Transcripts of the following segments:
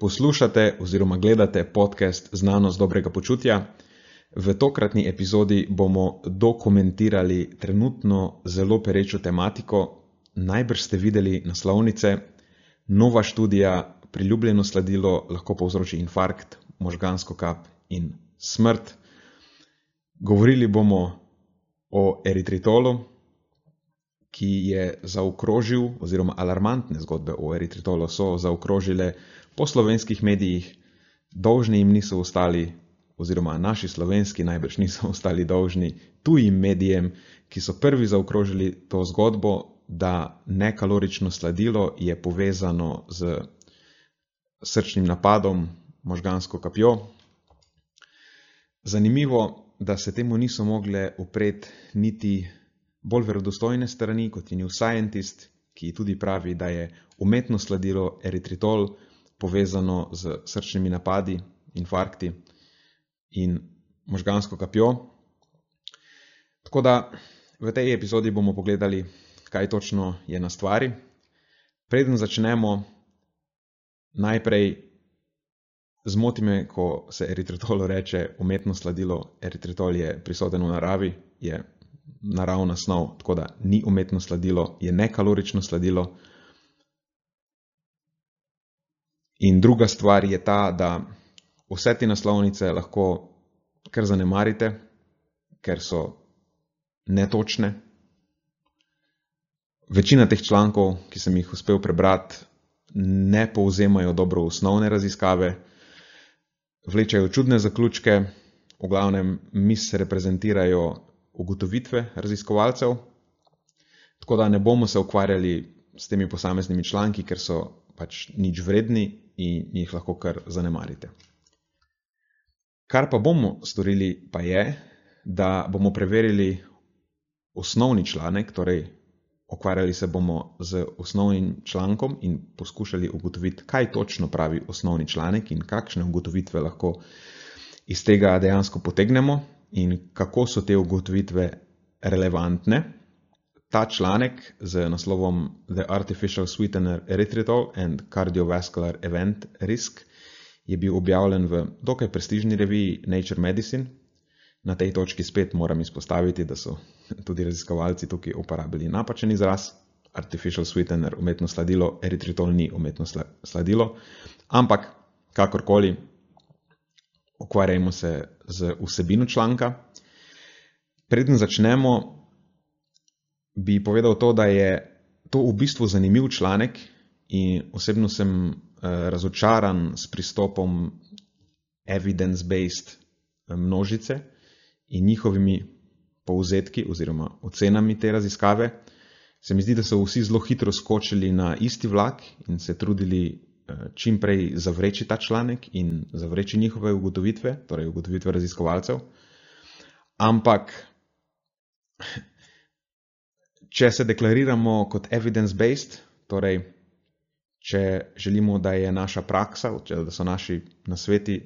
Poslušate oziroma gledate podcast Znanost dobrega počutja. V tokratni epizodi bomo dokumentirali trenutno zelo perečo tematiko. Najbrž ste videli naslovnice, nova študija, priljubljeno sladilo lahko povzroči infarkt, možgansko kap in smrt. Govorili bomo o eritritolu, ki je zaokrožil, oziroma alarmantne zgodbe o eritritolu so zaokrožile po slovenskih medijih, dolžni jim niso ostali, oziroma naši slovenski najbrž niso ostali dolžni tujim medijem, ki so prvi zaokrožili to zgodbo, da nekalorično sladilo je povezano z srčnim napadom, možgansko kapjo. Zanimivo, da se temu niso mogle upreti niti bolj verodostojne strani, kot je New Scientist, ki tudi pravi, da je umetno sladilo eritritol povezano z srčnimi napadi, infarkti in možgansko kapjo. Tako da v tej epizodi bomo pogledali, kaj točno je na stvari. Preden začnemo, najprej zmoti me, ko se eritritolu reče umetno sladilo. Eritritol je prisoten v naravi, je naravna snov, tako da ni umetno sladilo, je nekalorično sladilo. In druga stvar je ta, da vse te naslovnice lahko kar zanemarite, ker so netočne. Večina teh člankov, ki sem jih uspel prebrati, ne povzemajo dobro osnovne raziskave, vlečajo čudne zaključke, v glavnem misreprezentirajo ugotovitve raziskovalcev, tako da ne bomo se ukvarjali s temi posameznimi članki, ker so pač nič vredni in jih lahko kar zanemarite. Kar pa bomo storili, pa je, da bomo preverili osnovni članek, torej ukvarjali se bomo z osnovnim člankom in poskušali ugotoviti, kaj točno pravi osnovni članek in kakšne ugotovitve lahko iz tega dejansko potegnemo in kako so te ugotovitve relevantne. Ta članek z naslovom The Artificial Sweetener Erythritol and Cardiovascular Event Risk je bil objavljen v dokaj prestižni reviji Nature Medicine. Na tej točki spet moram izpostaviti, da so tudi raziskovalci tukaj uporabili napačen izraz. Artificial sweetener, umetno sladilo, eritritol ni umetno sladilo, ampak kakorkoli, ukvarjajmo se z vsebino članka. Preden začnemo, bi povedal to, da je to v bistvu zanimiv članek in osebno sem uh, razočaran s pristopom evidence-based eh, množice in njihovimi povzetki oziroma ocenami te raziskave. Se mi zdi, da so vsi zelo hitro skočili na isti vlak in se trudili Eh, čim prej zavreči ta članek in zavreči njihove ugotovitve, torej ugotovitve raziskovalcev. Ampak, če se deklariramo kot evidence-based, torej, če želimo, da je naša praksa, da so naši nasveti,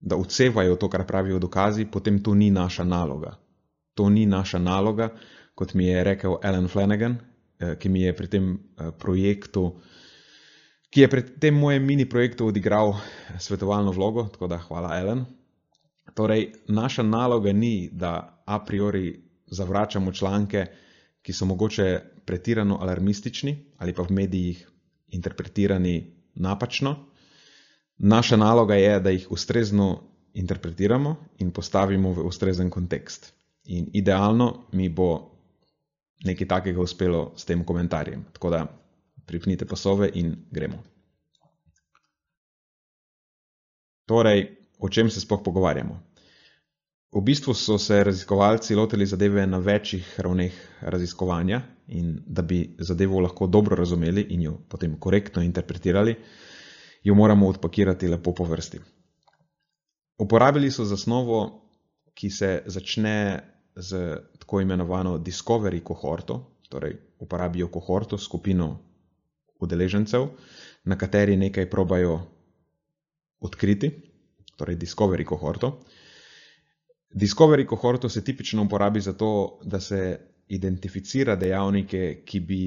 da odsevajo to, kar pravijo dokazi, potem to ni naša naloga. To ni naša naloga, kot mi je rekel Alan Flanagan, eh, ki mi je pri tem eh, projektu ki je pri tem mojem mini projektu odigral svetovalno vlogo, tako da hvala, Ellen. Torej, naša naloga ni, da a priori zavračamo članke, ki so mogoče pretirano alarmistični ali pa v medijih interpretirani napačno. Naša naloga je, da jih ustrezno interpretiramo in postavimo v ustrezen kontekst. In idealno mi bo nekaj takega uspelo s tem komentarjem. Tako da pripnite pasove in gremo. Torej, o čem se sploh pogovarjamo? V bistvu so se raziskovalci lotili zadeve na večjih ravneh raziskovanja in da bi zadevo lahko dobro razumeli in jo potem korektno interpretirali, jo moramo odpakirati lepo po vrsti. Uporabili so zasnovo, ki se začne z tako imenovano discovery kohorto, torej uporabijo kohorto, skupino udeležencev, na kateri nekaj probajo odkriti, torej Discovery kohorto. Discovery kohorto se tipično uporabi za to, da se identificira dejavnike, ki bi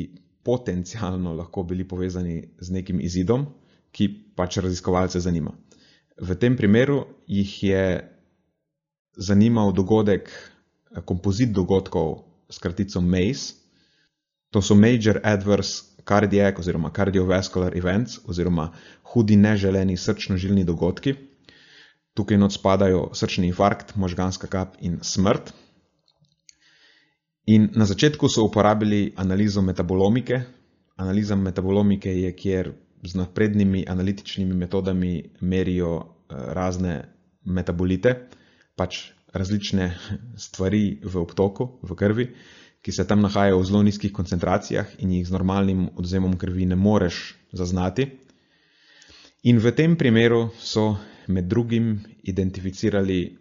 potencialno lahko bili povezani z nekim izidom, ki pač raziskovalce zanima. V tem primeru jih je zanimal dogodek, kompozit dogodkov s kratico MACE. To so Major Adverse Cardiac oziroma Cardiovascular Events oziroma hudi neželeni srčno-žilni dogodki. Tukaj not spadajo srčni infarkt, možganska kap in smrt. In na začetku so uporabili analizo metabolomike. Analiza metabolomike je, kjer z naprednimi analitičnimi metodami merijo razne metabolite, pač različne stvari v obtoku, v krvi, ki se tam nahajajo v zelo nizkih koncentracijah in jih z normalnim odzemom krvi ne moreš zaznati. In v tem primeru so med drugim identificirali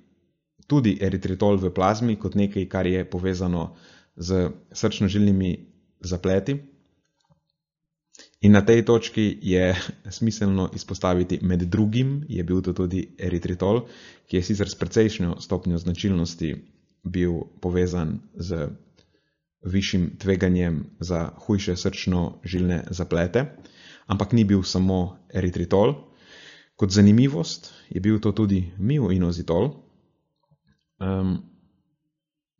tudi eritritol v plazmi kot nekaj, kar je povezano z srčno-žilnimi zapleti. In na tej točki je smiselno izpostaviti, med drugim je bil to tudi eritritol, ki je sicer s precejšnjo stopnjo značilnosti bil povezan z višjim tveganjem za hujše srčno-žilne zaplete, ampak ni bil samo eritritol. Kot zanimivost je bil to tudi mioinozitol. Um,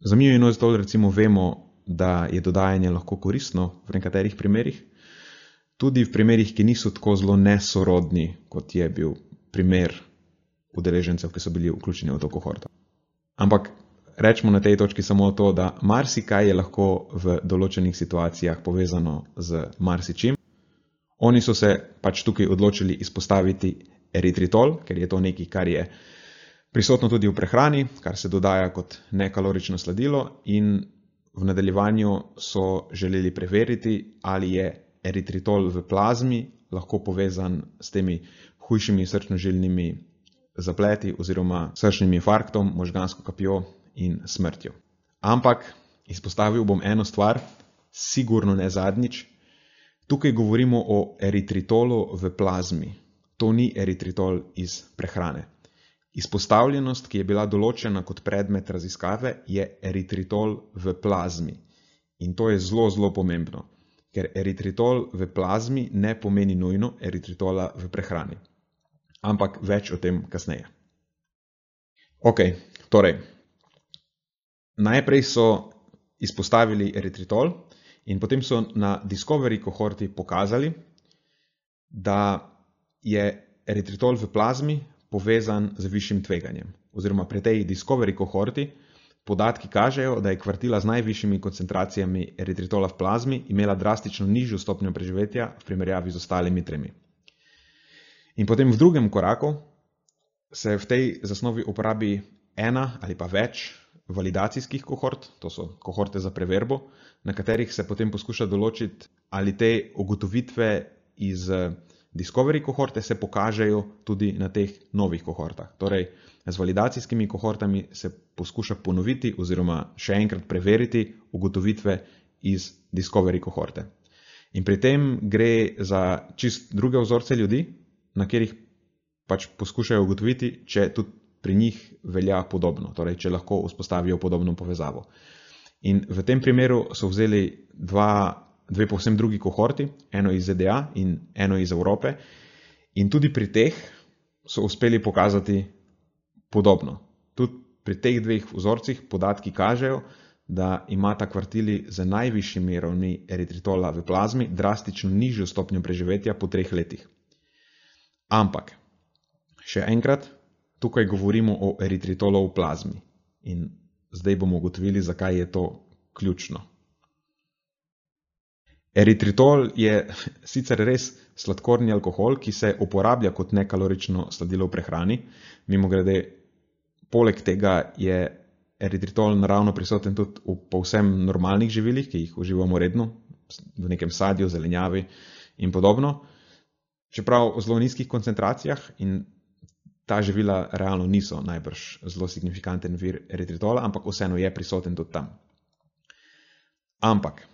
za mioinozitol recimo vemo, da je dodajanje lahko koristno v nekaterih primerih, tudi v primerih, ki niso tako zelo nesorodni, kot je bil primer udeležencev, ki so bili vključeni v to kohorto. Ampak rečemo na tej točki samo to, da marsikaj je lahko v določenih situacijah povezano z marsičim. Oni so se pač tukaj odločili izpostaviti eritritol, ker je to nekaj, kar je prisotno tudi v prehrani, kar se dodaja kot nekalorično sladilo in v nadaljevanju so želeli preveriti, ali je eritritol v plazmi lahko povezan s temi hujšimi srčno-žilnimi zapleti oziroma srčnim infarktom, možgansko kapjo in smrtjo. Ampak izpostavil bom eno stvar, sigurno ne zadnjič. Tukaj govorimo o eritritolu v plazmi. To ni eritritol iz prehrane. Izpostavljenost, ki je bila določena kot predmet raziskave, je eritritol v plazmi. In to je zelo, zelo pomembno, ker eritritol v plazmi ne pomeni nujno eritritola v prehrani. Ampak več o tem kasneje. Ok, torej, najprej so izpostavili eritritol in potem so na Discovery kohorti pokazali, da je eritritol v plazmi povezan z višjim tveganjem. Oziroma pri tej Discovery kohorti podatki kažejo, da je kvartila z najvišjimi koncentracijami eritritola v plazmi imela drastično nižjo stopnjo preživetja v primerjavi z ostalimi tremi. In potem v drugem koraku se v tej zasnovi uporabi ena ali pa več validacijskih kohort, to so kohorte za preverbo, na katerih se potem poskuša določiti, ali te ugotovitve iz Discovery kohorte se pokažejo tudi na teh novih kohortah. Torej, z validacijskimi kohortami se poskuša ponoviti oziroma še enkrat preveriti ugotovitve iz Discovery kohorte. In pri tem gre za čist druge vzorce ljudi, na katerih pač poskušajo ugotoviti, če tudi pri njih velja podobno, torej če lahko vzpostavijo podobno povezavo. In v tem primeru so vzeli dva, dve povsem drugi kohorti, eno iz ZDA in eno iz Evrope, in tudi pri teh so uspeli pokazati podobno. Tudi pri teh dveh vzorcih podatki kažejo, da imata kvartili z najvišjimi ravni eritritola v plazmi drastično nižjo stopnjo preživetja po treh letih. Ampak, še enkrat, tukaj govorimo o eritritolu v plazmi. In zdaj bomo ugotovili, zakaj je to ključno. Eritritol je sicer res sladkorni alkohol, ki se uporablja kot nekalorično sladilo v prehrani. Mimo grede, poleg tega je eritritol naravno prisoten tudi v povsem normalnih živilih, ki jih uživamo redno, v nekem sadju, zelenjavi in podobno. Čeprav v zelo nizkih koncentracijah in ta živila realno niso najbrž zelo signifikanten vir eritritola, ampak vseeno je prisoten tudi tam. Ampak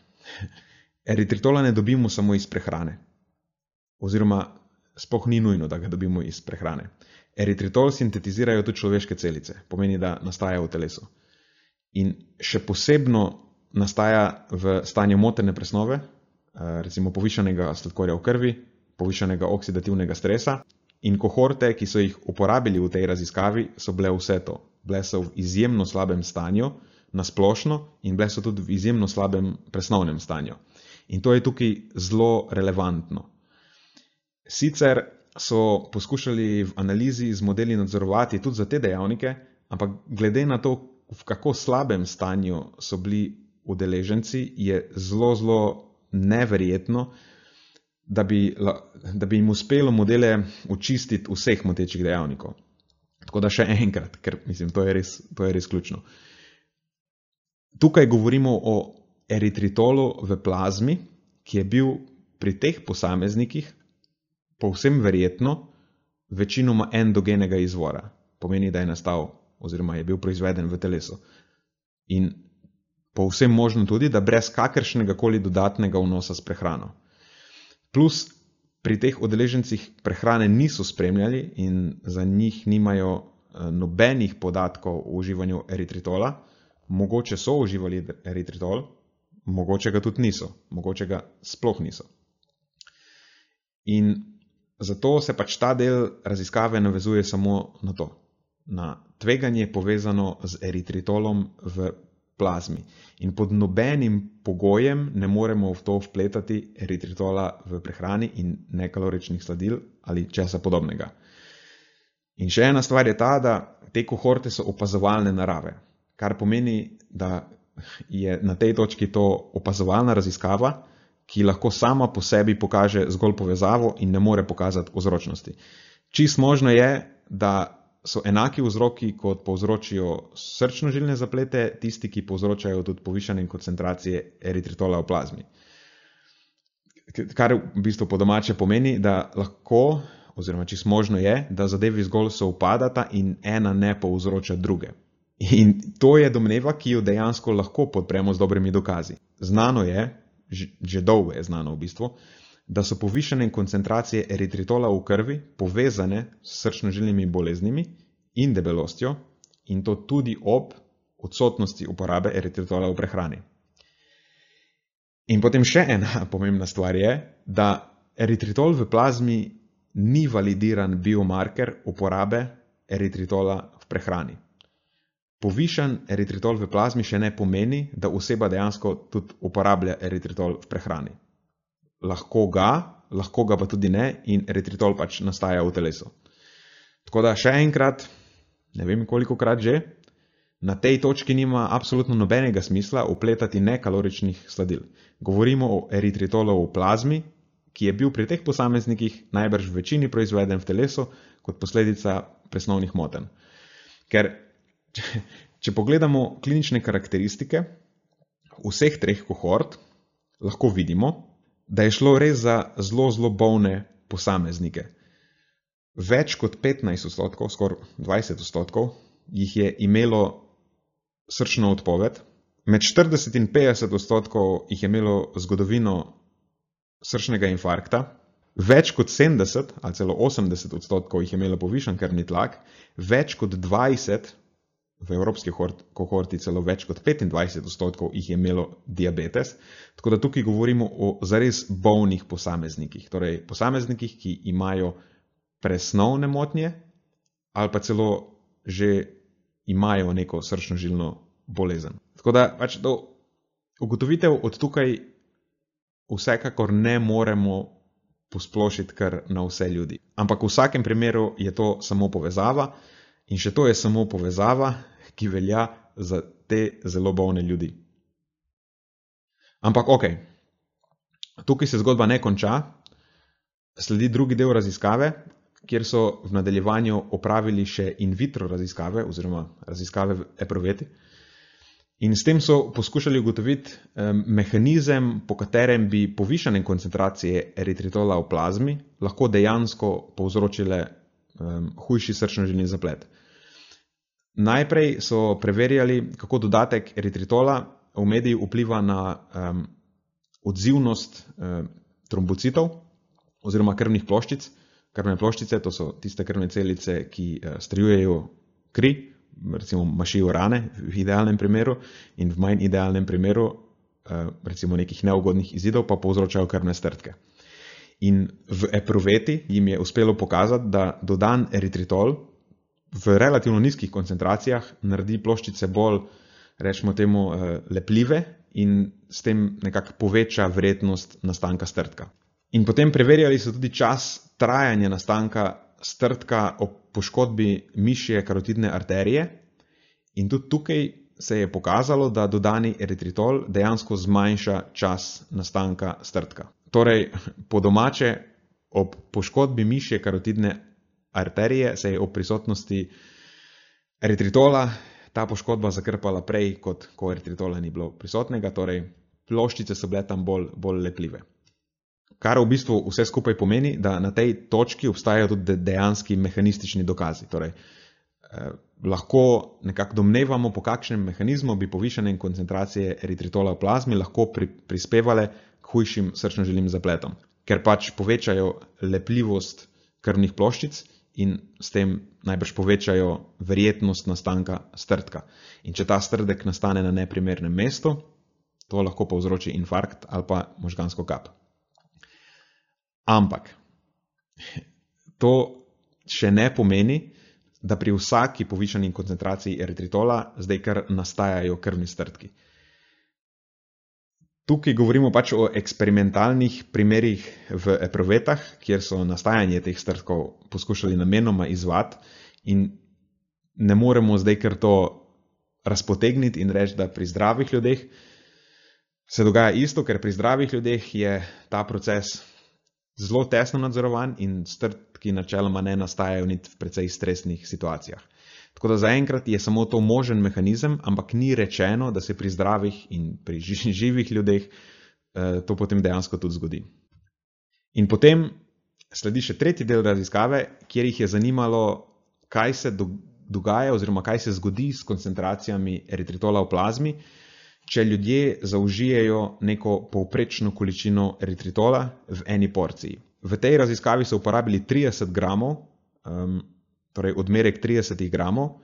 eritritola ne dobimo samo iz prehrane, oziroma spoh ni nujno, da ga dobimo iz prehrane. Eritritol sintetizirajo tudi človeške celice, pomeni, da nastaja v telesu. In še posebno nastaja v stanju motene presnove, eh, recimo povišanega sladkorja v krvi, povišanega oksidativnega stresa. In kohorte, ki so jih uporabili v tej raziskavi, so bile vse to. Bile so v izjemno slabem stanju, na splošno, in bile so tudi v izjemno slabem presnovnem stanju. In to je tukaj zelo relevantno. Sicer so poskušali v analizi z modeli nadzorovati tudi za te dejavnike, ampak glede na to, v kako slabem stanju so bili udeleženci, je zelo, zelo neverjetno, da bi, da bi jim uspelo modele očistiti vseh motečih dejavnikov. Tako da še enkrat, ker mislim, to je res, to je res ključno. Tukaj govorimo o eritritolu v plazmi, ki je bil pri teh posameznikih povsem verjetno večinoma endogenega izvora. Pomeni, da je nastal oziroma je bil proizveden v telesu. In povsem možno tudi, da brez kakršnega koli dodatnega vnosa s prehrano. Plus pri teh udeležencih prehrane niso spremljali in za njih nimajo eh, nobenih podatkov o uživanju eritritola, mogoče so uživali eritritol, mogoče ga tudi niso, mogoče ga sploh niso. In zato se pač ta del raziskave navezuje samo na to, na tveganje povezano z eritritolom v plazmi. In pod nobenim pogojem ne moremo v to vpletati eritritola v prehrani in nekaloričnih sladil ali česa podobnega. In še ena stvar je ta, da te kohorte so opazovalne narave, kar pomeni, da je na tej točki to opazovalna raziskava, ki lahko sama po sebi pokaže zgolj povezavo in ne more pokazati vzročnosti. Čist možno je, da so enaki vzroki, kot povzročijo srčno-žilne zaplete, tisti, ki povzročajo tudi povišanje koncentracije eritritola v plazmi. Kar v bistvu po domače pomeni, da lahko, oziroma čist možno je, da zadevi zgolj so upadata in ena ne povzroča druge. In to je domneva, ki jo dejansko lahko podpremo z dobrimi dokazi. Znano je, že dolgo je znano v bistvu, da so povišene koncentracije eritritola v krvi povezane s srčno-žilnimi boleznimi in debelostjo, in to tudi ob odsotnosti uporabe eritritola v prehrani. In potem še ena pomembna stvar je, da eritritol v plazmi ni validiran biomarker uporabe eritritola v prehrani. Povišen eritritol v plazmi še ne pomeni, da oseba dejansko tudi uporablja eritritol v prehrani lahko ga, lahko ga pa tudi ne, in eritritol pač nastaja v telesu. Tako da še enkrat, ne vem koliko krat že, na tej točki nima absolutno nobenega smisla upletati nekaloričnih sladil. Govorimo o eritritolu v plazmi, ki je bil pri teh posameznikih najbrž v večini proizveden v telesu kot posledica presnovnih moten. Ker, če, če pogledamo klinične karakteristike vseh treh kohort, lahko vidimo, da je šlo res za zelo, zelo bolne posameznike. Več kot 15 odstotkov, skoraj 20 odstotkov, jih je imelo srčno odpoved, med 40 in 50 odstotkov jih je imelo zgodovino srčnega infarkta, več kot 70 ali celo 80 odstotkov jih je imelo povišen krvni tlak, več kot 20 v evropski kohorti celo več kot 25 odstotkov jih je imelo diabetes. Tako da tukaj govorimo o zares bolnih posameznikih, torej posameznikih, ki imajo presnovne motnje ali pa celo že imajo neko srčno-žilno bolezen. Tako da pač do ugotovitev od tukaj vsekakor ne moremo posplošiti kar na vse ljudi. Ampak v vsakem primeru je to samo povezava. In še to je samo povezava, ki velja za te zelo bolne ljudi. Ampak ok, tukaj se zgodba ne konča, sledi drugi del raziskave, kjer so v nadaljevanju opravili še in vitro raziskave, oziroma raziskave v epruveti. In s tem so poskušali ugotoviti mehanizem, po katerem bi povišane koncentracije eritritola v plazmi lahko dejansko povzročile um, hujši srčno-žilni zaplet. Najprej so preverjali, kako dodatek eritritola v mediji vpliva na um, odzivnost um, trombocitov oziroma krvnih ploščic. Krvne ploščice, to so tiste krvne celice, ki uh, strijujejo kri, recimo mašijo rane v idealnem primeru in v manj idealnem primeru, uh, recimo nekih neugodnih izidov, pa povzročajo krvne strtke. In v epruveti jim je uspelo pokazati, da dodan eritritol v relativno nizkih koncentracijah naredi ploščice bolj, rečemo temu, eh, lepljive in s tem nekako poveča vrednost nastanka strtka. In potem preverjali so tudi čas trajanja nastanka strtka ob poškodbi mišje karotidne arterije, in tudi tukaj se je pokazalo, da dodani eritritol dejansko zmanjša čas nastanka strtka. Torej, po domače, ob poškodbi mišje karotidne arterije se je ob prisotnosti eritritola ta poškodba zakrpala prej, kot ko eritritola ni bilo prisotnega, torej ploščice so bile tam bolj, bolj lepljive. Kar v bistvu vse skupaj pomeni, da na tej točki obstajajo tudi dejanski mehanistični dokazi. Torej, eh, lahko nekako domnevamo, po kakšnem mehanizmu bi povišene koncentracije eritritola v plazmi lahko pri, prispevale hujšim srčno-želim zapletom, ker pač povečajo lepljivost krvnih ploščic in s tem najbrž povečajo verjetnost nastanka strdka. In če ta strdek nastane na neprimernem mestu, to lahko povzroči infarkt ali pa možgansko kap. Ampak to še ne pomeni, da pri vsaki povišani koncentraciji eritritola zdaj kar nastajajo krvni strdki. Tukaj govorimo pač o eksperimentalnih primerih v eprovetah, kjer so nastajanje teh strdkov poskušali namenoma izvati in ne moremo zdaj kar to razpotegniti in reči, da pri zdravih ljudeh se dogaja isto, ker pri zdravih ljudeh je ta proces zelo tesno nadzorovan in strdki načeloma ne nastajajo niti v precej stresnih situacijah. Tako da zaenkrat je samo to možen mehanizem, ampak ni rečeno, da se pri zdravih in pri živih ljudeh eh, to potem dejansko tudi zgodi. In potem sledi še tretji del raziskave, kjer jih je zanimalo, kaj se dogaja oziroma kaj se zgodi s koncentracijami eritritola v plazmi, če ljudje zaužijejo neko povprečno količino eritritola v eni porciji. V tej raziskavi so uporabili 30 gramov, um, torej odmerek 30 gramov,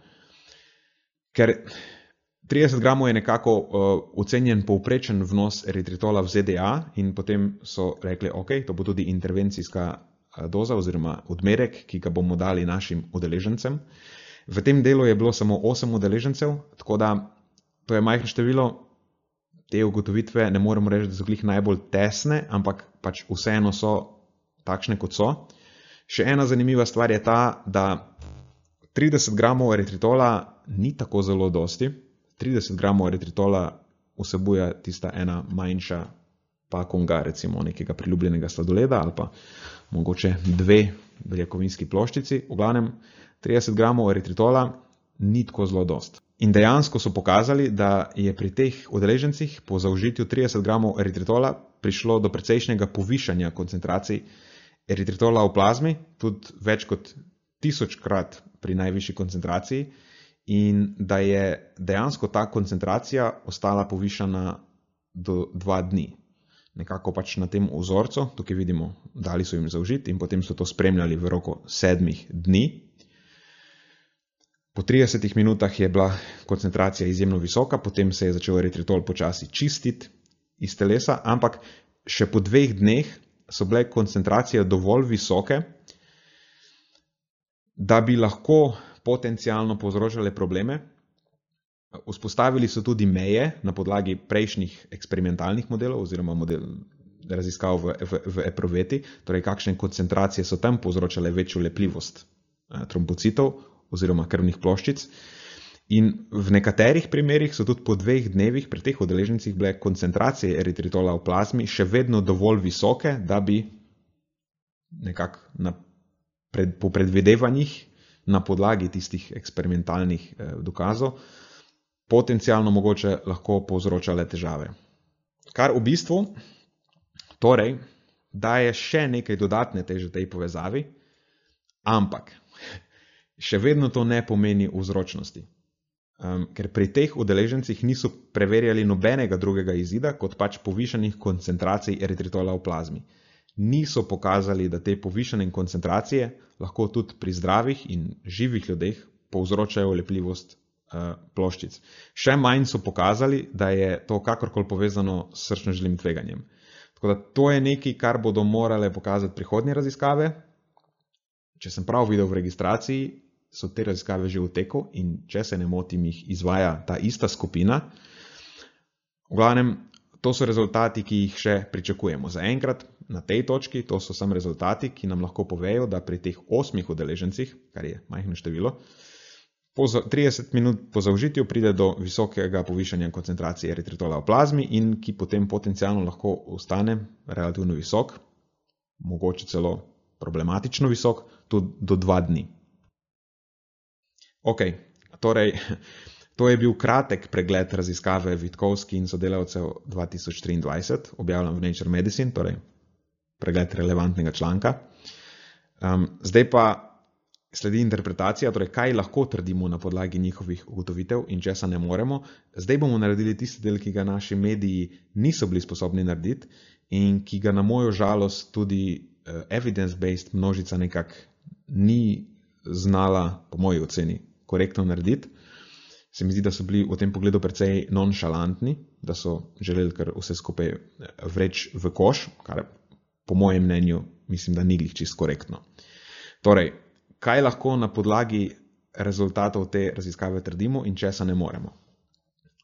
ker 30 gramov je nekako uh, ocenjen povprečen vnos eritritola v ZDA in potem so rekli, ok, to bo tudi intervencijska uh, doza oziroma odmerek, ki ga bomo dali našim udeležencem. V tem delu je bilo samo 8 udeležencev, tako da to je majhno število, te ugotovitve ne moremo reči, da so glih najbolj tesne, ampak pač vseeno so takšne, kot so. Še ena zanimiva stvar je ta, da 30 gramov eritritola ni tako zelo dosti. 30 gramov eritritola vsebuje tista ena manjša pakunga, recimo nekega priljubljenega sladoleda ali pa mogoče dve beljakovinski ploščici. V glavnem 30 gramov eritritola ni tako zelo dost. In dejansko so pokazali, da je pri teh udeležencih po zaužitju 30 gramov eritritola prišlo do precejšnjega povišanja koncentracij eritritola v plazmi, tudi več kot tisočkrat pri najvišji koncentraciji, in da je dejansko ta koncentracija ostala povišana do dva dni. Nekako pač na tem vzorcu, tukaj vidimo, dali so jim zaužiti in potem so to spremljali v roko sedmih dni, Po 30 minutah je bila koncentracija izjemno visoka, potem se je začel eritritol počasi čistiti iz telesa, ampak še po dveh dneh so bile koncentracije dovolj visoke, da bi lahko potencialno povzročale probleme. Vzpostavili so tudi meje na podlagi prejšnjih eksperimentalnih modelov oziroma model raziskav v, v, v eproveti, torej kakšne koncentracije so tam povzročale večjo lepljivost eh, trombocitov oziroma krvnih ploščic. In v nekaterih primerjih so tudi po dveh dnevih pri teh udeležencih bile koncentracije eritritola v plazmi še vedno dovolj visoke, da bi nekako pred, po predvidevanjih na podlagi tistih eksperimentalnih eh, dokazov potencialno mogoče lahko povzročale težave. Kar v bistvu torej daje še nekaj dodatne teže tej povezavi, ampak še vedno to ne pomeni vzročnosti. Um, ker pri teh udeležencih niso preverjali nobenega drugega izida, kot pač povišenih koncentracij eritritola v plazmi. Niso pokazali, da te povišene koncentracije lahko tudi pri zdravih in živih ljudeh povzročajo lepljivost uh, ploščic. Še manj so pokazali, da je to kakorkoli povezano s srčno-želim tveganjem. Tako da to je nekaj, kar bodo morale pokazati prihodnje raziskave. Če sem prav videl v registraciji, so te raziskave že v teku in če se ne motim, jih izvaja ta ista skupina. V glavnem, to so rezultati, ki jih še pričakujemo. Za enkrat na tej točki, to so samo rezultati, ki nam lahko povejo, da pri teh osmih udeležencih, kar je majhno število, po 30 minut po zaužitju pride do visokega povišanja koncentracije eritritola v plazmi in ki potem potencialno lahko ostane relativno visok, mogoče celo problematično visok, tudi do dva dni. Ok, torej, to je bil kratek pregled raziskave Vitkovski in sodelavcev 2023, objavljen v Nature Medicine, torej pregled relevantnega članka. Um, zdaj pa sledi interpretacija, torej kaj lahko trdimo na podlagi njihovih ugotovitev in česa ne moremo. Zdaj bomo naredili tisti del, ki ga naši mediji niso bili sposobni narediti in ki ga na mojo žalost tudi uh, evidence-based množica nekako ni znala, po moji oceni, korektno narediti. Se mi zdi, da so bili v tem pogledu precej nonšalantni, da so želeli kar vse skupaj eh, vreči v koš, kar po mojem mnenju mislim, da ni glih čist korektno. Torej, kaj lahko na podlagi rezultatov te raziskave trdimo in česa ne moremo?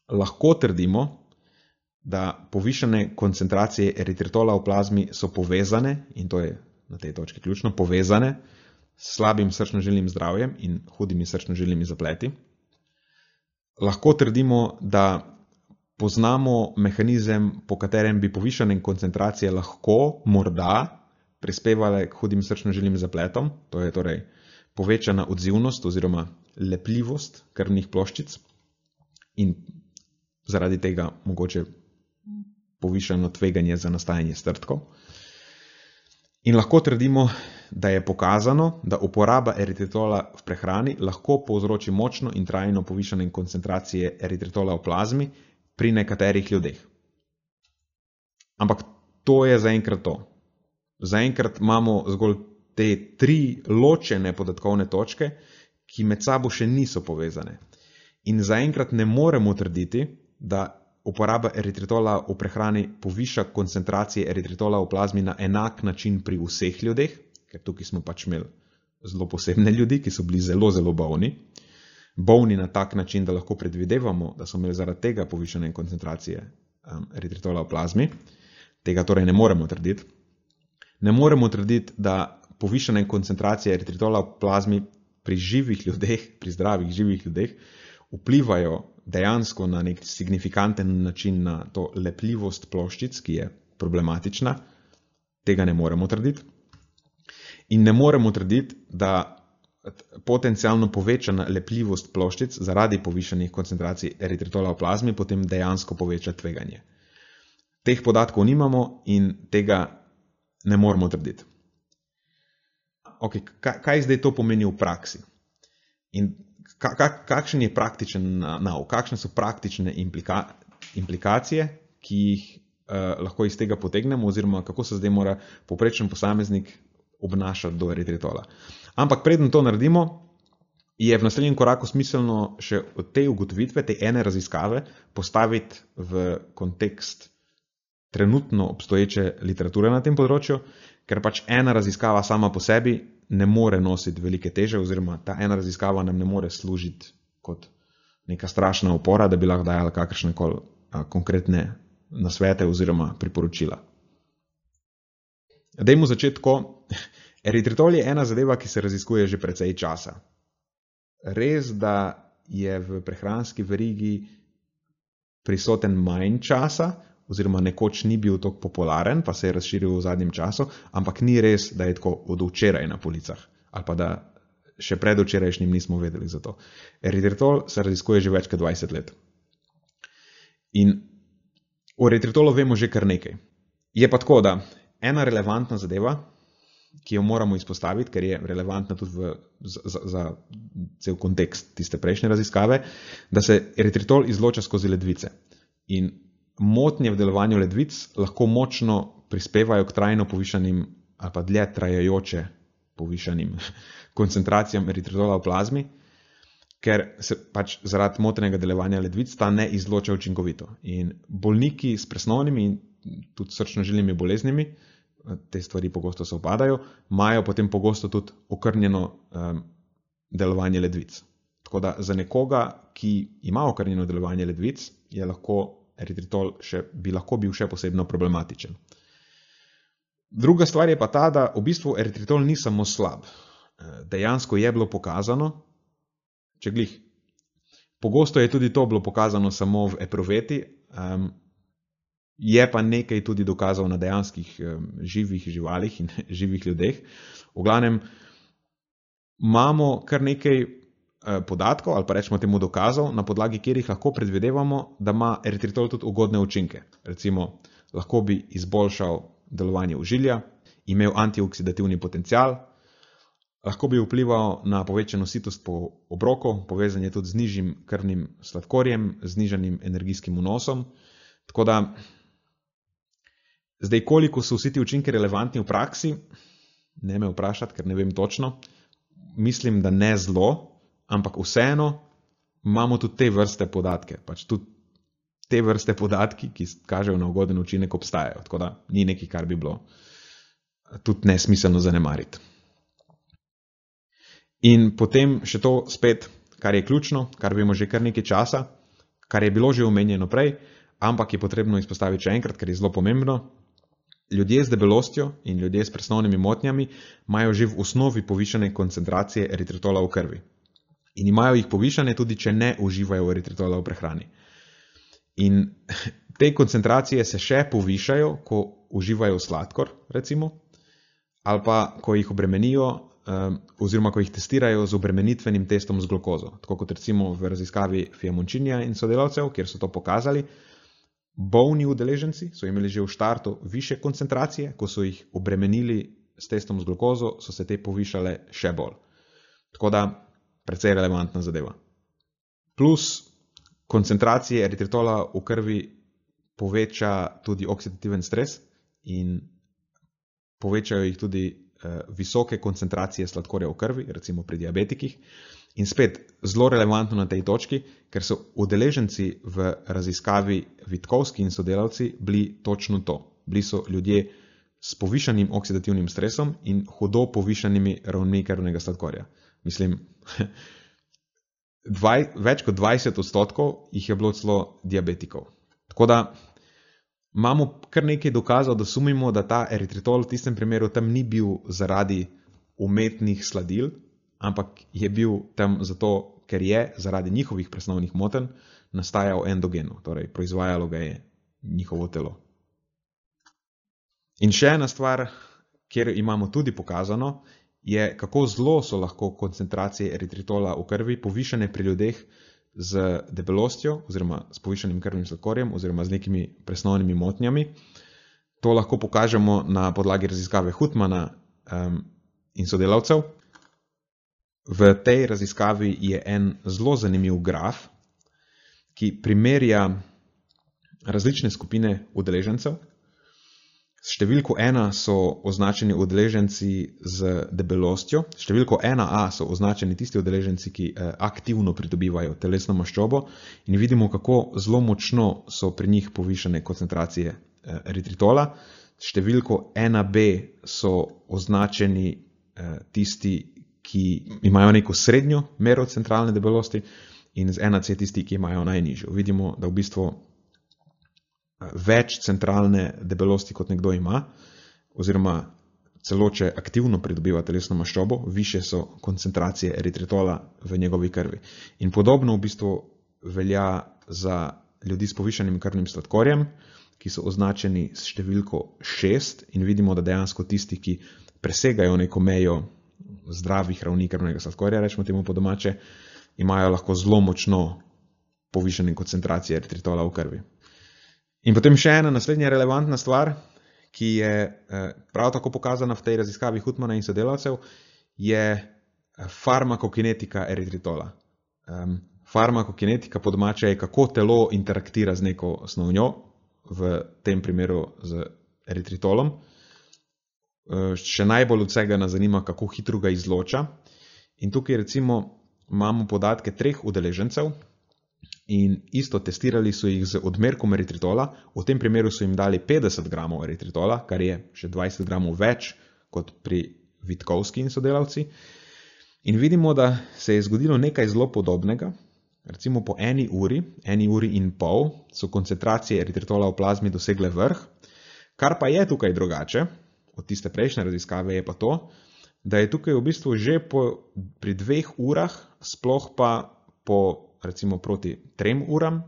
Lahko trdimo, da povišene koncentracije eritritola v plazmi so povezane, in to je na tej točki ključno, povezane s slabim srčno-žilnim zdravjem in hudimi srčno-žilnimi zapleti. Lahko trdimo, da poznamo mehanizem, po katerem bi povišene koncentracije lahko, morda, prispevale k hudim srčno-žilnim zapletom, to je torej povečana odzivnost oziroma lepljivost krvnih ploščic in zaradi tega mogoče povišeno tveganje za nastajanje strtkov. In lahko trdimo, da je pokazano, da uporaba eritritola v prehrani lahko povzroči močno in trajno povišanje koncentracije eritritola v plazmi pri nekaterih ljudeh. Ampak to je zaenkrat to. Zaenkrat imamo zgolj te tri ločene podatkovne točke, ki med sabo še niso povezane. In zaenkrat ne moremo trditi, da uporaba eritritola v prehrani poviša koncentracije eritritola v plazmi na enak način pri vseh ljudeh, ker tukaj smo pač imeli zelo posebne ljudi, ki so bili zelo, zelo bolni. Bolni na tak način, da lahko predvidevamo, da so imeli zaradi tega povišene koncentracije um, eritritola v plazmi. Tega torej ne moremo trditi. Ne moremo trditi, da povišene koncentracije eritritola v plazmi pri živih ljudeh, pri zdravih živih ljudeh, vplivajo dejansko na nek signifikanten način na to lepljivost ploščic, ki je problematična. Tega ne moremo trditi. In ne moremo trditi, da potencialno povečana lepljivost ploščic zaradi povišenih koncentracij eritritola v plazmi potem dejansko poveča tveganje. Teh podatkov nimamo in tega ne moremo trditi. Okay, kaj zdaj to pomeni v praksi? In kakšen je praktičen nauk, kakšne so praktične implika, implikacije, ki jih uh, lahko iz tega potegnemo, oziroma kako se zdaj mora poprečen posameznik obnašati do eritritola. Ampak preden to naredimo, je v naslednjem koraku smiselno še od te ugotovitve, te ene raziskave, postaviti v kontekst trenutno obstoječe literature na tem področju, ker pač ena raziskava sama po sebi ne more nositi velike teže, oziroma ta ena raziskava nam ne more služiti kot neka strašna opora, da bi lahko dajala kakršne koli konkretne nasvete oziroma priporočila. Dajmo začeti tako. Eritritol je ena zadeva, ki se raziskuje že precej časa. Res, da je v prehranski verigi prisoten manj časa, oziroma nekoč ni bil tako popularen, pa se je razširil v zadnjem času, ampak ni res, da je tako od včeraj na policah ali pa da še predvčerajšnjim nismo vedeli za to. Eritritol se raziskuje že več kot 20 let. In o eritritolu vemo že kar nekaj. Je pa tako, da ena relevantna zadeva, ki jo moramo izpostaviti, ker je relevantna tudi v, za, za cel kontekst tiste prejšnje raziskave, da se eritritol izloča skozi ledvice. In motnje v delovanju ledvic lahko močno prispevajo k trajno povišanim ali pa dlje trajajoče povišanim koncentracijam eritritola v plazmi, ker se pač zaradi motnega delovanja ledvic ta ne izloča učinkovito. In bolniki s presnovnimi tudi srčno-žilnimi boleznimi, te stvari pogosto se opadajo, imajo potem pogosto tudi okrnjeno um, delovanje ledvic. Tako da za nekoga, ki ima okrnjeno delovanje ledvic, je lahko eritritol še, bi lahko bil še posebno problematičen. Druga stvar je pa ta, da v bistvu eritritol ni samo slab. Dejansko je bilo pokazano, če glih. Pogosto je tudi to bilo pokazano samo v eproveti, um, je pa nekaj tudi dokazov na dejanskih živih živalih in živih ljudeh. V glavnem, imamo kar nekaj uh, podatkov ali pa rečemo temu dokazov, na podlagi katerih lahko predvidevamo, da ima eritritol tudi ugodne učinke. Recimo, lahko bi izboljšal delovanje užilja, imel antioksidativni potencial, lahko bi vplival na povečano sitost po obroku, povezan je tudi z nižjim krvnim sladkorjem, z nižanim energijskim vnosom. Tako da, zdaj, koliko so vsi ti učinki relevantni v praksi, ne me vprašati, ker ne vem točno. Mislim, da ne zelo, ampak vseeno imamo tudi te vrste podatke. Pač tudi te vrste podatki, ki kažejo na ugoden učinek, obstajajo. Tako da ni nekaj, kar bi bilo tudi nesmiselno zanemariti. In potem še to spet, kar je ključno, kar vemo že kar nekaj časa, kar je bilo že omenjeno prej, ampak je potrebno izpostaviti še enkrat, ker je zelo pomembno. Ljudje z debelostjo in ljudje s presnovnimi motnjami imajo že v osnovi povišene koncentracije eritritola v krvi. In imajo jih povišane tudi, če ne uživajo eritritola v prehrani. In te koncentracije se še povišajo, ko uživajo sladkor, recimo, ali pa ko jih obremenijo, um, oziroma ko jih testirajo z obremenitvenim testom z glukozo. Tako kot recimo v raziskavi Fiamončinja in sodelavcev, kjer so to pokazali. Bolni udeleženci so imeli že v štartu više koncentracije, ko so jih obremenili s testom z glukozo, so se te povišale še bolj. Tako da, precej relevantna zadeva. Plus, koncentracije eritritola v krvi poveča tudi oksidativen stres in povečajo jih tudi visoke koncentracije sladkorja v krvi, recimo pri diabetikih. In spet zelo relevantno na tej točki, ker so udeleženci v raziskavi Vitkovski in sodelavci bili točno to. Bili so ljudje s povišanim oksidativnim stresom in hudo povišanimi ravni krvnega sladkorja. Mislim, dvaj, več kot 20 odstotkov jih je bilo celo diabetikov. Tako da imamo kar nekaj dokazov, da sumimo, da ta eritritol v tistem primeru tam ni bil zaradi umetnih sladil, ampak je bil tam zato, ker je zaradi njihovih presnovnih motenj nastajal endogeno, torej proizvajalo ga je njihovo telo. In še ena stvar, kjer imamo tudi pokazano, je, kako zelo so lahko koncentracije eritritola v krvi povišene pri ljudeh z debelostjo, oziroma s povišenim krvnim sladkorjem, oziroma z nekimi presnovnimi motnjami. To lahko pokažemo na podlagi raziskave Hutmana um, in sodelavcev. V tej raziskavi je en zelo zanimiv graf, ki primerja različne skupine udeležencev. S številko ena so označeni udeleženci z debelostjo, s številko ena A so označeni tisti udeleženci, ki eh, aktivno pridobivajo telesno maščobo in vidimo, kako zelo močno so pri njih povišene koncentracije eh, eritritola. S številko ena B so označeni eh, tisti, ki imajo neko srednjo mero centralne debelosti in z ena C tisti, ki imajo najnižjo. Vidimo, da v bistvu več centralne debelosti, kot nekdo ima, oziroma celo če aktivno pridobiva telesno maščobo, više so koncentracije eritritola v njegovi krvi. In podobno v bistvu velja za ljudi s povišanim krvnim sladkorjem, ki so označeni s številko 6 in vidimo, da dejansko tisti, ki presegajo neko mejo zdravih ravni krvnega sladkorja, rečemo temu po domače, imajo lahko zelo močno povišene koncentracije eritritola v krvi. In potem še ena naslednja relevantna stvar, ki je eh, prav tako pokazana v tej raziskavi Hutmana in sodelavcev, je eh, farmakokinetika eritritola. Farmakokinetika po domače je, kako telo interaktira z neko snovjo, v tem primeru z eritritolom. Eh, še najbolj od vsega nas zanima, kako hitro ga izloča. In tukaj recimo imamo podatke treh udeležencev In isto testirali so jih z odmerkom eritritola, v tem primeru so jim dali 50 gramov eritritola, kar je še 20 gramov več kot pri Vitkovski in sodelavci. In vidimo, da se je zgodilo nekaj zelo podobnega. Recimo po eni uri, eni uri in pol, so koncentracije eritritola v plazmi dosegle vrh, kar pa je tukaj drugače od tiste prejšnje raziskave, je pa to, da je tukaj v bistvu že po, pri dveh urah, sploh pa po recimo proti trem uram,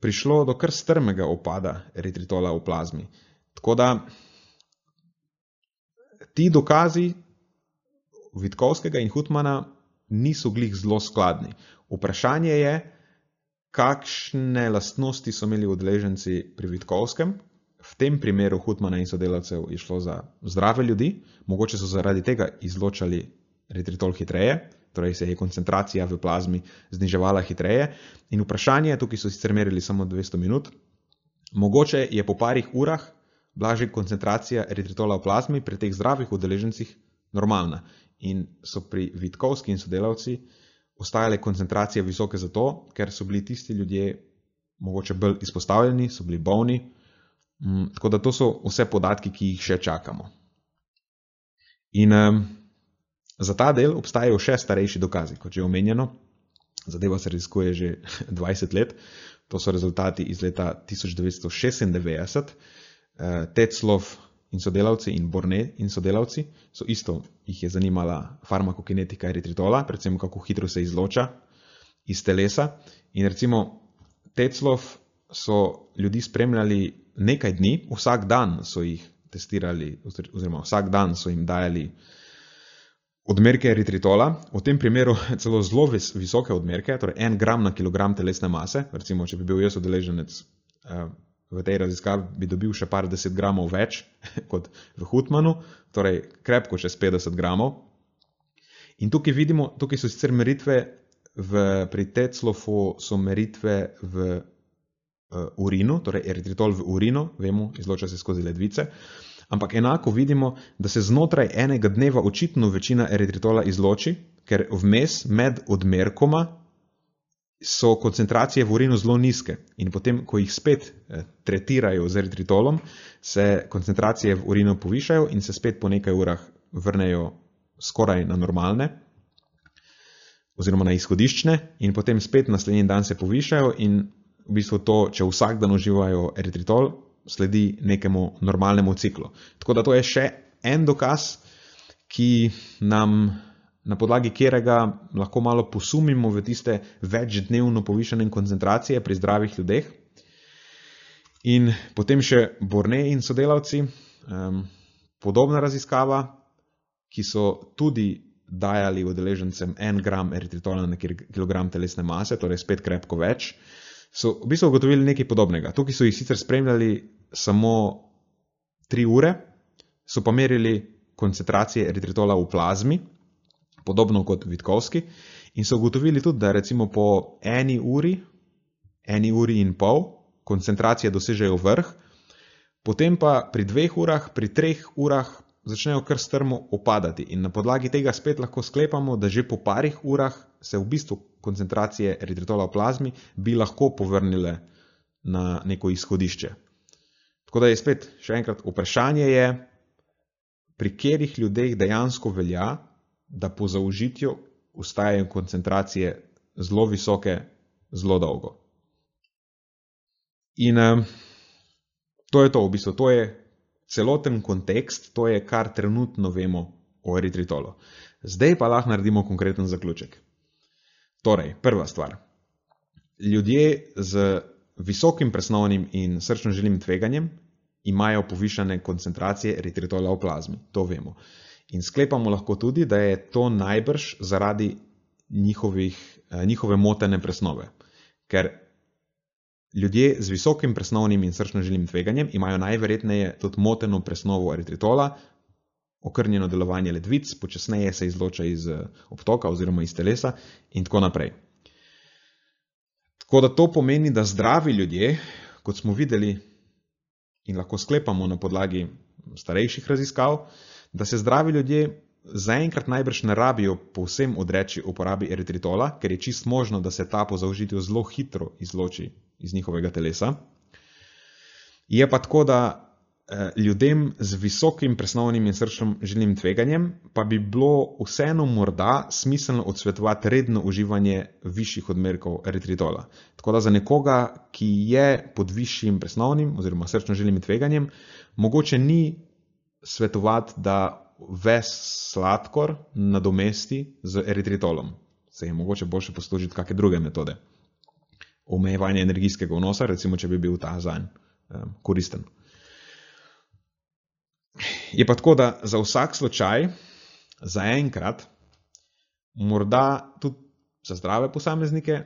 prišlo do kar strmega opada eritritola v plazmi. Tako da ti dokazi Vitkovskega in Hutmana niso glih zelo skladni. Vprašanje je, kakšne lastnosti so imeli udeleženci pri Vitkovskem. V tem primeru Hutmana in sodelavcev je šlo za zdrave ljudi, mogoče so zaradi tega izločali retritol hitreje, torej se je koncentracija v plazmi zniževala hitreje. In vprašanje, tukaj so sicer merili samo 200 minut, mogoče je po parih urah blažja koncentracija eritritola v plazmi pri teh zdravih udeležencih normalna. In so pri Vitkovski in sodelavci ostajale koncentracije visoke zato, ker so bili tisti ljudje mogoče bolj izpostavljeni, so bili bolni. Mm, tako da to so vse podatki, ki jih še čakamo. In um, za ta del obstajajo še starejši dokazi, kot že omenjeno. Zadeva se raziskuje že 20 let. To so rezultati iz leta 1996. Uh, Teclov in sodelavci in Borne in sodelavci so isto, jih je zanimala farmakokinetika eritritola, predvsem kako hitro se izloča iz telesa. In recimo Teclov so ljudi spremljali nekaj dni, vsak dan so jih testirali, oziroma vsak dan so jim dajali odmerke eritritola, v tem primeru celo zelo visoke odmerke, torej en gram na kilogram telesne mase. Recimo, če bi bil jaz udeleženec uh, v tej raziskavi bi dobil še par deset gramov več kot v Hutmanu, torej krepko čez 50 gramov. In tukaj vidimo, tukaj so sicer meritve v, pri Teclofu, so meritve v uh, urinu, torej eritritol v urinu, vemo, izloča se skozi ledvice. Ampak enako vidimo, da se znotraj enega dneva očitno večina eritritola izloči, ker vmes med odmerkoma so koncentracije v urinu zelo nizke. In potem, ko jih spet eh, tretirajo z eritritolom, se koncentracije v urinu povišajo in se spet po nekaj urah vrnejo skoraj na normalne oziroma na izhodiščne in potem spet naslednji dan se povišajo in v bistvu to, če vsak dan uživajo eritritol, sledi nekemu normalnemu ciklu. Tako da to je še en dokaz, ki nam na podlagi katerega lahko malo posumimo v tiste večdnevno povišene koncentracije pri zdravih ljudeh. In potem še Borne in sodelavci, um, podobna raziskava, ki so tudi dajali udeležencem en gram eritritola na kilogram telesne mase, torej spet krepko več, so v bistvu ugotovili nekaj podobnega. Tukaj so jih sicer spremljali samo tri ure, so pa merili koncentracije eritritola v plazmi, podobno kot Vitkovski. In so ugotovili tudi, da recimo po eni uri, eni uri in pol, koncentracije dosežejo vrh, potem pa pri dveh urah, pri treh urah začnejo kar strmo opadati. In na podlagi tega spet lahko sklepamo, da že po parih urah se v bistvu koncentracije eritritola v plazmi bi lahko povrnile na neko izhodišče. Tako da je spet še enkrat vprašanje je, pri katerih ljudeh dejansko velja, da po zaužitju ustajajo koncentracije zelo visoke, zelo dolgo. In uh, to je to, v bistvu, to je celoten kontekst, to je kar trenutno vemo o eritritolu. Zdaj pa lahko naredimo konkreten zaključek. Torej, prva stvar. Ljudje z visokim presnovnim in srčno-želim tveganjem imajo povišane koncentracije eritritola v plazmi. To vemo. In sklepamo lahko tudi, da je to najbrž zaradi njihovih, eh, njihove motene presnove. Ker ljudje z visokim presnovnim in srčno-želim tveganjem imajo najverjetneje tudi moteno presnovo eritritola, okrnjeno delovanje ledvic, počasneje se izloča iz eh, obtoka oziroma iz telesa in tako naprej. Tako da to pomeni, da zdravi ljudje, kot smo videli in lahko sklepamo na podlagi starejših raziskav, da se zdravi ljudje zaenkrat najbrž ne rabijo povsem odreči uporabi eritritola, ker je čist možno, da se ta po zaužitju zelo hitro izloči iz njihovega telesa. Je pa tako, da ljudem z visokim presnovnim in srčnim žilnim tveganjem pa bi bilo vseeno morda smiselno odsvetovati redno uživanje višjih odmerkov eritritola. Tako da za nekoga, ki je pod višjim presnovnim oziroma srčno žilnim tveganjem, mogoče ni svetovati, da ves sladkor nadomesti z eritritolom. Se je mogoče boljše poslužiti kakšne druge metode. Omejevanje energijskega vnosa, recimo, če bi bil ta zanj um, koristen. Je pa tako, da za vsak slučaj, za enkrat, morda tudi za zdrave posameznike,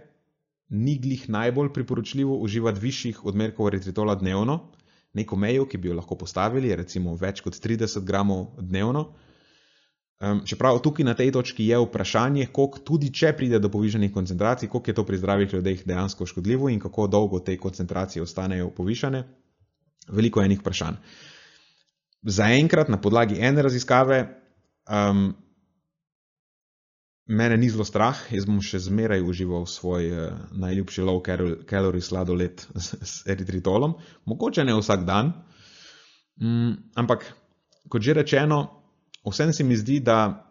ni glih najbolj priporočljivo uživati višjih odmerkov eritritola dnevno, neko mejo, ki bi jo lahko postavili, recimo več kot 30 gramov dnevno. Um, čeprav tukaj na tej točki je vprašanje, koliko tudi če pride do povišanih koncentracij, koliko je to pri zdravih ljudeh dejansko škodljivo in kako dolgo te koncentracije ostanejo povišane. Veliko je enih vprašanj. Zaenkrat na podlagi ene raziskave um, mene ni zelo strah, jaz bom še zmeraj užival svoj uh, najljubši low calorie sladoled s, s eritritolom, mogoče ne vsak dan, um, ampak kot že rečeno, vsem se mi zdi, da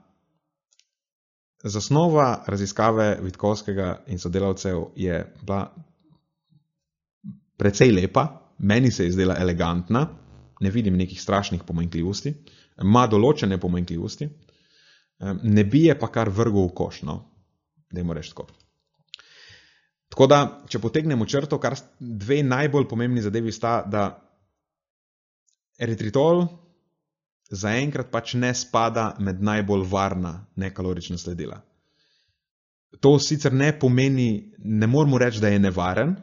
zasnova raziskave Vitkovskega in sodelavcev je bila precej lepa, meni se je zdela elegantna, ne vidim nekih strašnih pomanjkljivosti, ima določene pomanjkljivosti ne bi je pa kar vrgel v koš, no, da jim rečemo tako. Tako da, če potegnemo črto, kar dve najbolj pomembni zadevi sta, da eritritol zaenkrat pač ne spada med najbolj varna nekalorična sledila. To sicer ne pomeni, ne moramo reči, da je nevaren,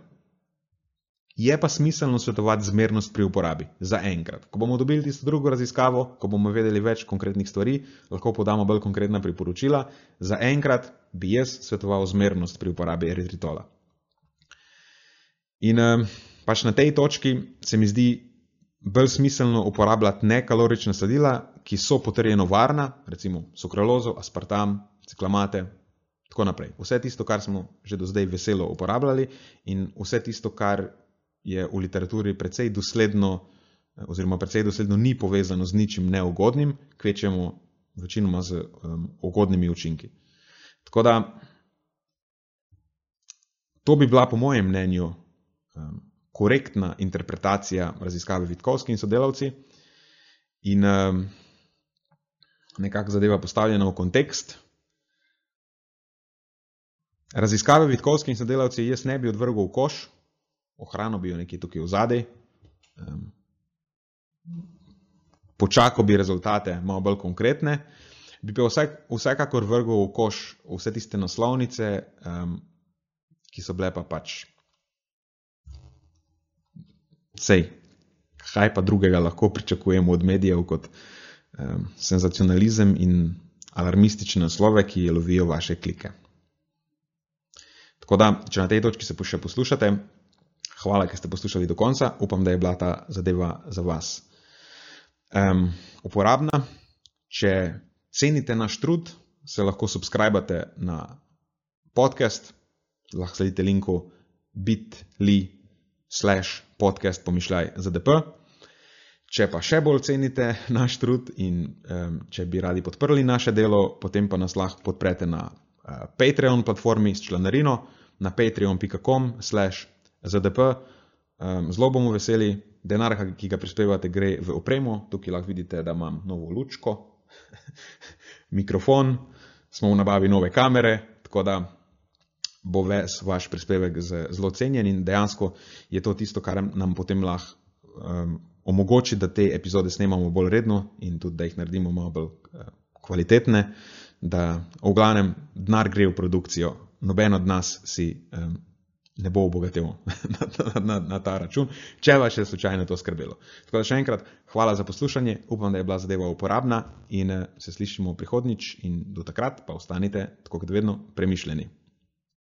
Je pa smiselno svetovati zmernost pri uporabi, za enkrat. Ko bomo dobili tisto drugo raziskavo, ko bomo vedeli več konkretnih stvari, lahko podamo bolj konkretna priporočila. Za enkrat bi jaz svetoval zmernost pri uporabi eritritola. In eh, pač na tej točki se mi zdi bolj smiselno uporabljati nekalorična sladila, ki so potrjeno varna, recimo sukralozo, aspartam, ciklamate. Tako naprej. Vse tisto, kar smo že do zdaj veselo uporabljali, in vse tisto, kar je v literaturi precej dosledno, oziroma precej dosledno ni povezano z ničim neugodnim, kvečemo večinoma z um, ugodnimi učinki. Tako da to bi bila, po mojem mnenju, um, korektna interpretacija raziskave Vitkovski in sodelavci in um, nekako zadeva postavljena v kontekst. Raziskave Vitkovski in sodelavci jaz ne bi odvrgel v koš, ohranil bi jo nekje tukaj v zadej, um, počakal bi rezultate malo bolj konkretne, bi pa vsak, vsekakor vrgel v koš vse tiste naslovnice, um, ki so bile pa pač. Sej, kaj pa drugega lahko pričakujemo od medijev kot um, senzacionalizem in alarmistične naslove, ki lovijo vaše klike. Tako da, če na tej točki se še poslušate, Hvala, ker ste poslušali do konca. Upam, da je bila ta zadeva za vas um, uporabna. Če cenite naš trud, se lahko subskrbite na podcast, lahko sledite linku bit.ly slash podcast pomišljaj ZDP. Če pa še bolj cenite naš trud in um, če bi radi podprli naše delo, potem pa nas lahko podprete na uh, Patreon platformi s članarino na patreon.com slash ZDP. Um, zelo bomo veseli, denar, ki ga prispevate, gre v opremo. Tukaj lahko vidite, da imam novo lučko, mikrofon, smo v nabavi nove kamere, tako da bo ves vaš prispevek zelo cenjen in dejansko je to tisto, kar nam potem lahko um, omogoči, da te epizode snemamo bolj redno in tudi, da jih naredimo malo bolj uh, kvalitetne, da v glavnem denar gre v produkcijo. Noben od nas si um, ne bo obogatil na, na, na, na ta račun, če vas je slučajno to skrbelo. Tako da še enkrat, hvala za poslušanje, upam, da je bila zadeva uporabna in eh, se slišimo prihodnič in do takrat pa ostanite, tako kot vedno, premišljeni.